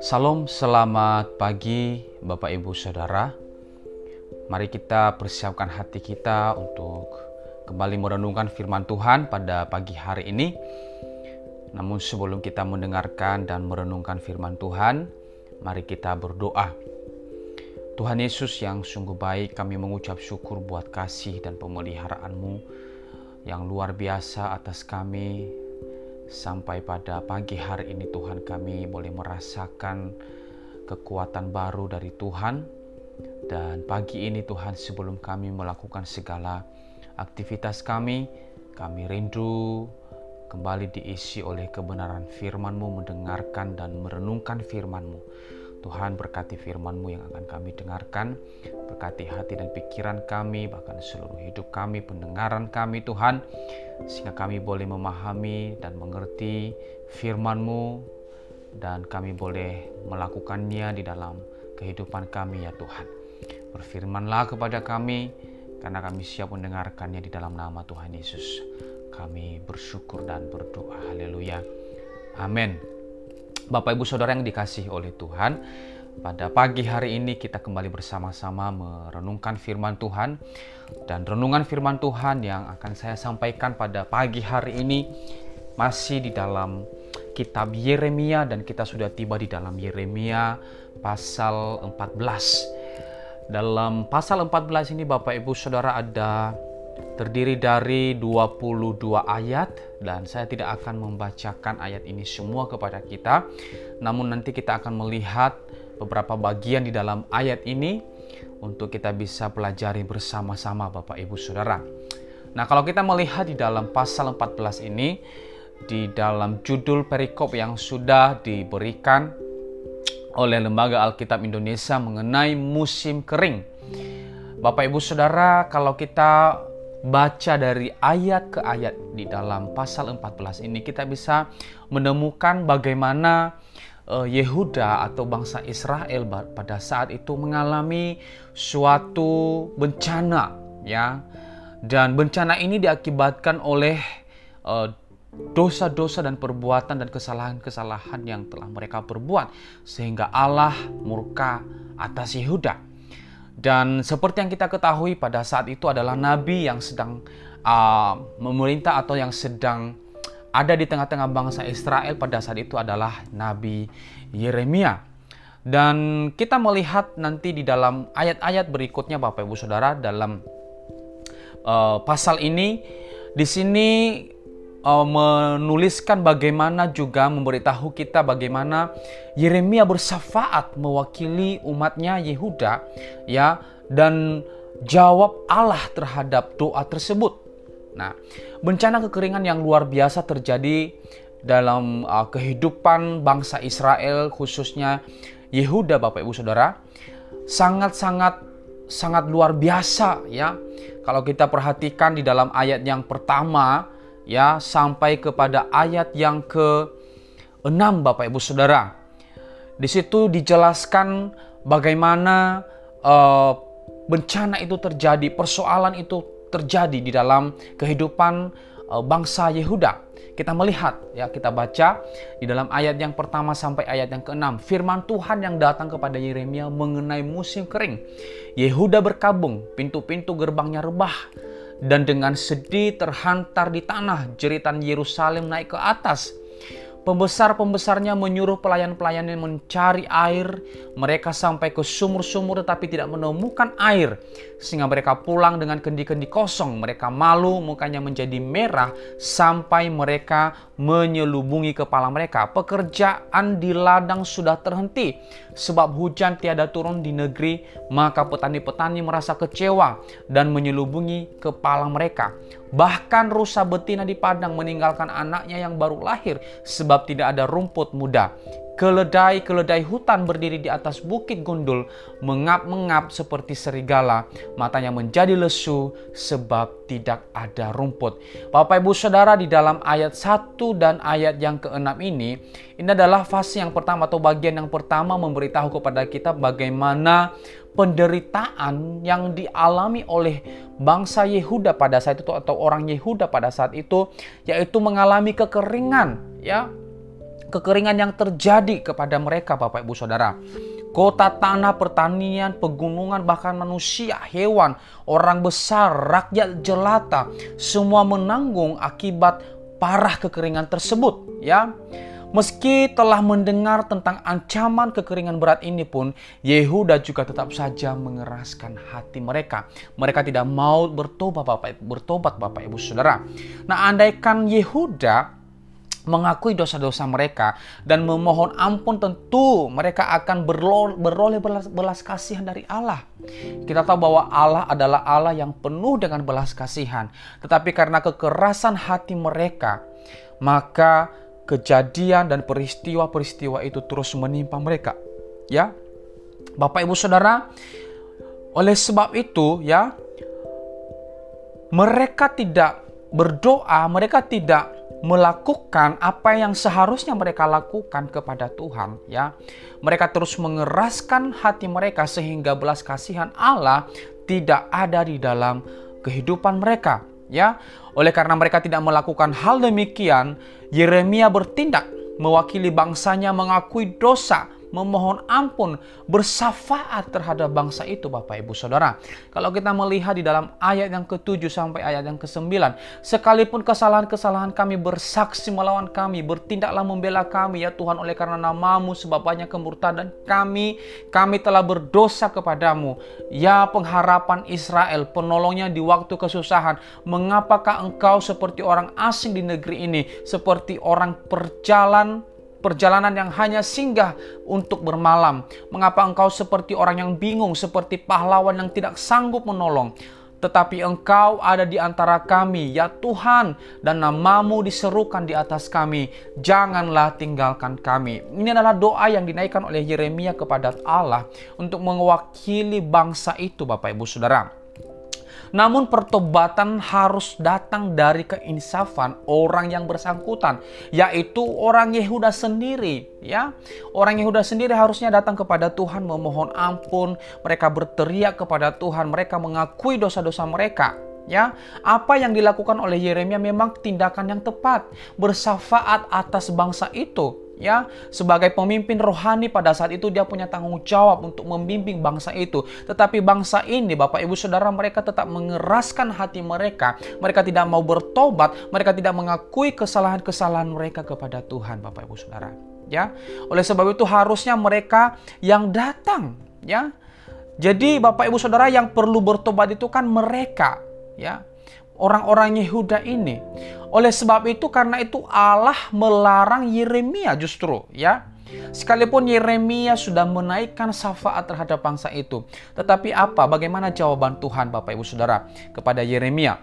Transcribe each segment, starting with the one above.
Salam, selamat pagi Bapak Ibu Saudara. Mari kita persiapkan hati kita untuk kembali merenungkan firman Tuhan pada pagi hari ini. Namun sebelum kita mendengarkan dan merenungkan firman Tuhan, mari kita berdoa. Tuhan Yesus yang sungguh baik, kami mengucap syukur buat kasih dan pemeliharaanmu yang luar biasa atas kami. Sampai pada pagi hari ini Tuhan kami boleh merasakan kekuatan baru dari Tuhan. Dan pagi ini Tuhan sebelum kami melakukan segala aktivitas kami kami rindu kembali diisi oleh kebenaran firman-Mu mendengarkan dan merenungkan firman-Mu Tuhan berkati firman-Mu yang akan kami dengarkan, berkati hati dan pikiran kami, bahkan seluruh hidup kami, pendengaran kami Tuhan, sehingga kami boleh memahami dan mengerti firman-Mu, dan kami boleh melakukannya di dalam kehidupan kami ya Tuhan. Berfirmanlah kepada kami, karena kami siap mendengarkannya di dalam nama Tuhan Yesus. Kami bersyukur dan berdoa. Haleluya. Amin. Bapak Ibu Saudara yang dikasih oleh Tuhan, pada pagi hari ini kita kembali bersama-sama merenungkan firman Tuhan dan renungan firman Tuhan yang akan saya sampaikan pada pagi hari ini masih di dalam kitab Yeremia dan kita sudah tiba di dalam Yeremia pasal 14. Dalam pasal 14 ini Bapak Ibu Saudara ada terdiri dari 22 ayat dan saya tidak akan membacakan ayat ini semua kepada kita namun nanti kita akan melihat beberapa bagian di dalam ayat ini untuk kita bisa pelajari bersama-sama Bapak Ibu Saudara. Nah, kalau kita melihat di dalam pasal 14 ini di dalam judul perikop yang sudah diberikan oleh Lembaga Alkitab Indonesia mengenai musim kering. Bapak Ibu Saudara, kalau kita baca dari ayat ke ayat di dalam pasal 14 ini kita bisa menemukan bagaimana uh, Yehuda atau bangsa Israel pada saat itu mengalami suatu bencana ya dan bencana ini diakibatkan oleh uh, dosa-dosa dan perbuatan dan kesalahan-kesalahan yang telah mereka perbuat sehingga Allah murka atas Yehuda. Dan seperti yang kita ketahui pada saat itu adalah nabi yang sedang uh, memerintah atau yang sedang ada di tengah-tengah bangsa Israel pada saat itu adalah Nabi Yeremia. Dan kita melihat nanti di dalam ayat-ayat berikutnya Bapak Ibu Saudara dalam uh, pasal ini di sini uh, menuliskan bagaimana juga memberitahu kita bagaimana Yeremia bersafaat mewakili umatnya Yehuda ya dan jawab Allah terhadap doa tersebut. Nah, bencana kekeringan yang luar biasa terjadi dalam uh, kehidupan bangsa Israel khususnya Yehuda Bapak Ibu Saudara sangat-sangat sangat luar biasa ya. Kalau kita perhatikan di dalam ayat yang pertama ya sampai kepada ayat yang ke-6 Bapak Ibu Saudara. Di situ dijelaskan bagaimana uh, bencana itu terjadi, persoalan itu terjadi di dalam kehidupan uh, bangsa Yehuda. Kita melihat ya, kita baca di dalam ayat yang pertama sampai ayat yang keenam, firman Tuhan yang datang kepada Yeremia mengenai musim kering. Yehuda berkabung, pintu-pintu gerbangnya rebah dan dengan sedih terhantar di tanah jeritan Yerusalem naik ke atas Pembesar-pembesarnya menyuruh pelayan-pelayannya mencari air. Mereka sampai ke sumur-sumur tetapi tidak menemukan air. Sehingga mereka pulang dengan kendi-kendi kosong. Mereka malu, mukanya menjadi merah sampai mereka menyelubungi kepala mereka. Pekerjaan di ladang sudah terhenti sebab hujan tiada turun di negeri. Maka petani-petani merasa kecewa dan menyelubungi kepala mereka. Bahkan rusa betina di padang meninggalkan anaknya yang baru lahir sebab tidak ada rumput muda. Keledai-keledai hutan berdiri di atas bukit gundul, mengap-mengap seperti serigala. Matanya menjadi lesu sebab tidak ada rumput. Bapak Ibu Saudara di dalam ayat 1 dan ayat yang ke-6 ini, ini adalah fase yang pertama atau bagian yang pertama memberitahu kepada kita bagaimana penderitaan yang dialami oleh bangsa Yehuda pada saat itu atau orang Yehuda pada saat itu yaitu mengalami kekeringan ya kekeringan yang terjadi kepada mereka Bapak Ibu Saudara. Kota, tanah, pertanian, pegunungan, bahkan manusia, hewan, orang besar, rakyat jelata, semua menanggung akibat parah kekeringan tersebut, ya. Meski telah mendengar tentang ancaman kekeringan berat ini pun, Yehuda juga tetap saja mengeraskan hati mereka. Mereka tidak mau bertobat Bapak, bertobat Bapak Ibu Saudara. Nah, andaikan Yehuda mengakui dosa-dosa mereka dan memohon ampun tentu mereka akan beroleh belas, belas kasihan dari Allah. Kita tahu bahwa Allah adalah Allah yang penuh dengan belas kasihan. Tetapi karena kekerasan hati mereka, maka kejadian dan peristiwa-peristiwa itu terus menimpa mereka. Ya. Bapak Ibu Saudara, oleh sebab itu ya mereka tidak berdoa, mereka tidak melakukan apa yang seharusnya mereka lakukan kepada Tuhan ya. Mereka terus mengeraskan hati mereka sehingga belas kasihan Allah tidak ada di dalam kehidupan mereka ya. Oleh karena mereka tidak melakukan hal demikian Yeremia bertindak mewakili bangsanya mengakui dosa memohon ampun, bersafaat terhadap bangsa itu Bapak Ibu Saudara. Kalau kita melihat di dalam ayat yang ke-7 sampai ayat yang ke-9, sekalipun kesalahan-kesalahan kami bersaksi melawan kami, bertindaklah membela kami ya Tuhan oleh karena namamu sebab banyak kemurtadan kami, kami telah berdosa kepadamu. Ya pengharapan Israel, penolongnya di waktu kesusahan, mengapakah engkau seperti orang asing di negeri ini, seperti orang perjalanan perjalanan yang hanya singgah untuk bermalam? Mengapa engkau seperti orang yang bingung, seperti pahlawan yang tidak sanggup menolong? Tetapi engkau ada di antara kami, ya Tuhan, dan namamu diserukan di atas kami. Janganlah tinggalkan kami. Ini adalah doa yang dinaikkan oleh Yeremia kepada Allah untuk mewakili bangsa itu, Bapak Ibu Saudara. Namun pertobatan harus datang dari keinsafan orang yang bersangkutan, yaitu orang Yehuda sendiri, ya. Orang Yehuda sendiri harusnya datang kepada Tuhan memohon ampun, mereka berteriak kepada Tuhan, mereka mengakui dosa-dosa mereka, ya apa yang dilakukan oleh Yeremia memang tindakan yang tepat bersafaat atas bangsa itu ya sebagai pemimpin rohani pada saat itu dia punya tanggung jawab untuk membimbing bangsa itu. Tetapi bangsa ini Bapak Ibu Saudara mereka tetap mengeraskan hati mereka. Mereka tidak mau bertobat. Mereka tidak mengakui kesalahan-kesalahan mereka kepada Tuhan Bapak Ibu Saudara. Ya oleh sebab itu harusnya mereka yang datang ya. Jadi Bapak Ibu Saudara yang perlu bertobat itu kan mereka ya orang-orang Yehuda ini. Oleh sebab itu karena itu Allah melarang Yeremia justru ya. Sekalipun Yeremia sudah menaikkan syafaat terhadap bangsa itu, tetapi apa? Bagaimana jawaban Tuhan Bapak Ibu Saudara kepada Yeremia?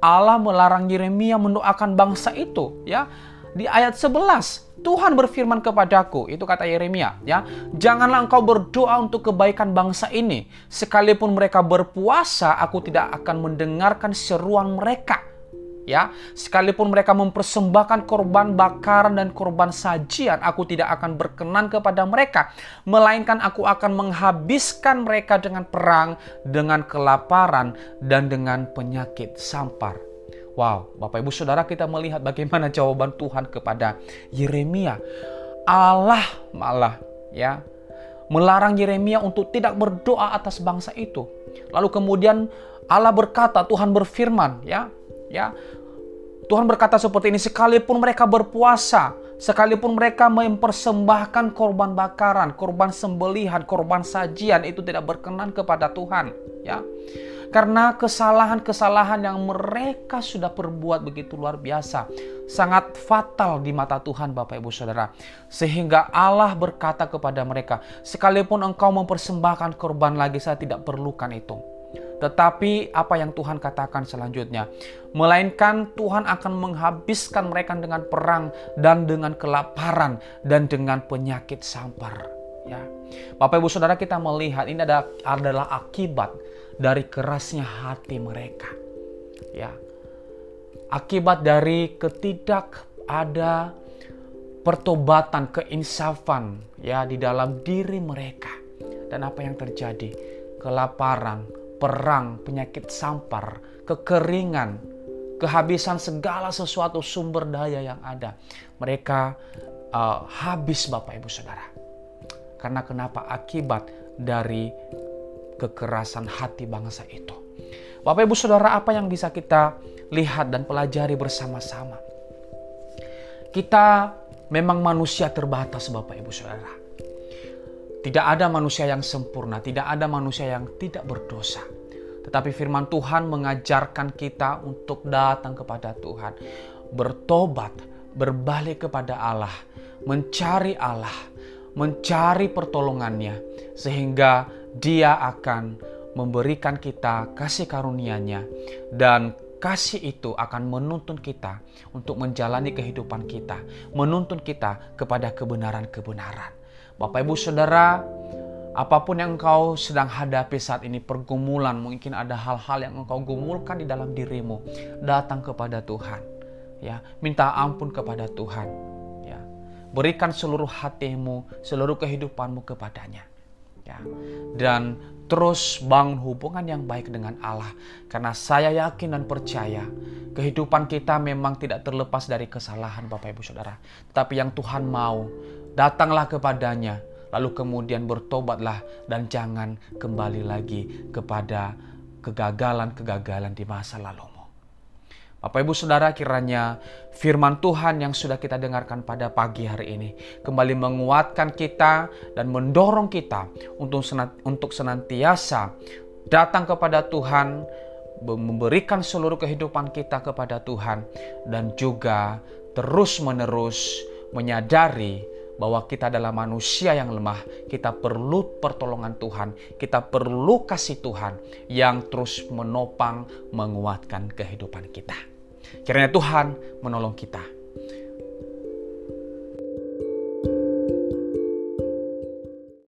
Allah melarang Yeremia mendoakan bangsa itu ya. Di ayat 11 Tuhan berfirman kepadaku, itu kata Yeremia, ya. Janganlah engkau berdoa untuk kebaikan bangsa ini. Sekalipun mereka berpuasa, aku tidak akan mendengarkan seruan mereka. Ya, sekalipun mereka mempersembahkan korban bakaran dan korban sajian, aku tidak akan berkenan kepada mereka, melainkan aku akan menghabiskan mereka dengan perang, dengan kelaparan, dan dengan penyakit sampar. Wow, Bapak Ibu Saudara kita melihat bagaimana jawaban Tuhan kepada Yeremia. Allah malah ya melarang Yeremia untuk tidak berdoa atas bangsa itu. Lalu kemudian Allah berkata, Tuhan berfirman, ya, ya. Tuhan berkata seperti ini, sekalipun mereka berpuasa, sekalipun mereka mempersembahkan korban bakaran, korban sembelihan, korban sajian itu tidak berkenan kepada Tuhan, ya karena kesalahan-kesalahan yang mereka sudah perbuat begitu luar biasa, sangat fatal di mata Tuhan Bapak Ibu Saudara. Sehingga Allah berkata kepada mereka, sekalipun engkau mempersembahkan korban lagi saya tidak perlukan itu. Tetapi apa yang Tuhan katakan selanjutnya? Melainkan Tuhan akan menghabiskan mereka dengan perang dan dengan kelaparan dan dengan penyakit sampar. Ya. Bapak Ibu Saudara kita melihat ini adalah, adalah akibat dari kerasnya hati mereka. Ya. Akibat dari ketidak ada pertobatan, keinsafan ya di dalam diri mereka. Dan apa yang terjadi? Kelaparan, perang, penyakit sampar, kekeringan, kehabisan segala sesuatu sumber daya yang ada. Mereka uh, habis Bapak Ibu Saudara. Karena kenapa? Akibat dari kekerasan hati bangsa itu. Bapak Ibu Saudara, apa yang bisa kita lihat dan pelajari bersama-sama? Kita memang manusia terbatas Bapak Ibu Saudara. Tidak ada manusia yang sempurna, tidak ada manusia yang tidak berdosa. Tetapi firman Tuhan mengajarkan kita untuk datang kepada Tuhan, bertobat, berbalik kepada Allah, mencari Allah, mencari pertolongannya sehingga Dia akan memberikan kita kasih karunia-Nya dan kasih itu akan menuntun kita untuk menjalani kehidupan kita, menuntun kita kepada kebenaran-kebenaran. Bapak, ibu, saudara, apa pun yang engkau sedang hadapi saat ini, pergumulan, mungkin ada hal-hal yang engkau gumulkan di dalam dirimu, datang kepada Tuhan. Ya, minta ampun kepada Tuhan. Ya, berikan seluruh hatimu, seluruh kehidupanmu kepadanya. Ya, dan terus bangun hubungan yang baik dengan Allah. Karena saya yakin dan percaya kehidupan kita memang tidak terlepas dari kesalahan Bapak Ibu Saudara. Tapi yang Tuhan mau, datanglah kepadanya. Lalu kemudian bertobatlah dan jangan kembali lagi kepada kegagalan-kegagalan di masa lalu. Bapak Ibu Saudara kiranya firman Tuhan yang sudah kita dengarkan pada pagi hari ini kembali menguatkan kita dan mendorong kita untuk untuk senantiasa datang kepada Tuhan, memberikan seluruh kehidupan kita kepada Tuhan dan juga terus-menerus menyadari bahwa kita adalah manusia yang lemah, kita perlu pertolongan Tuhan, kita perlu kasih Tuhan yang terus menopang, menguatkan kehidupan kita. Kiranya Tuhan menolong kita.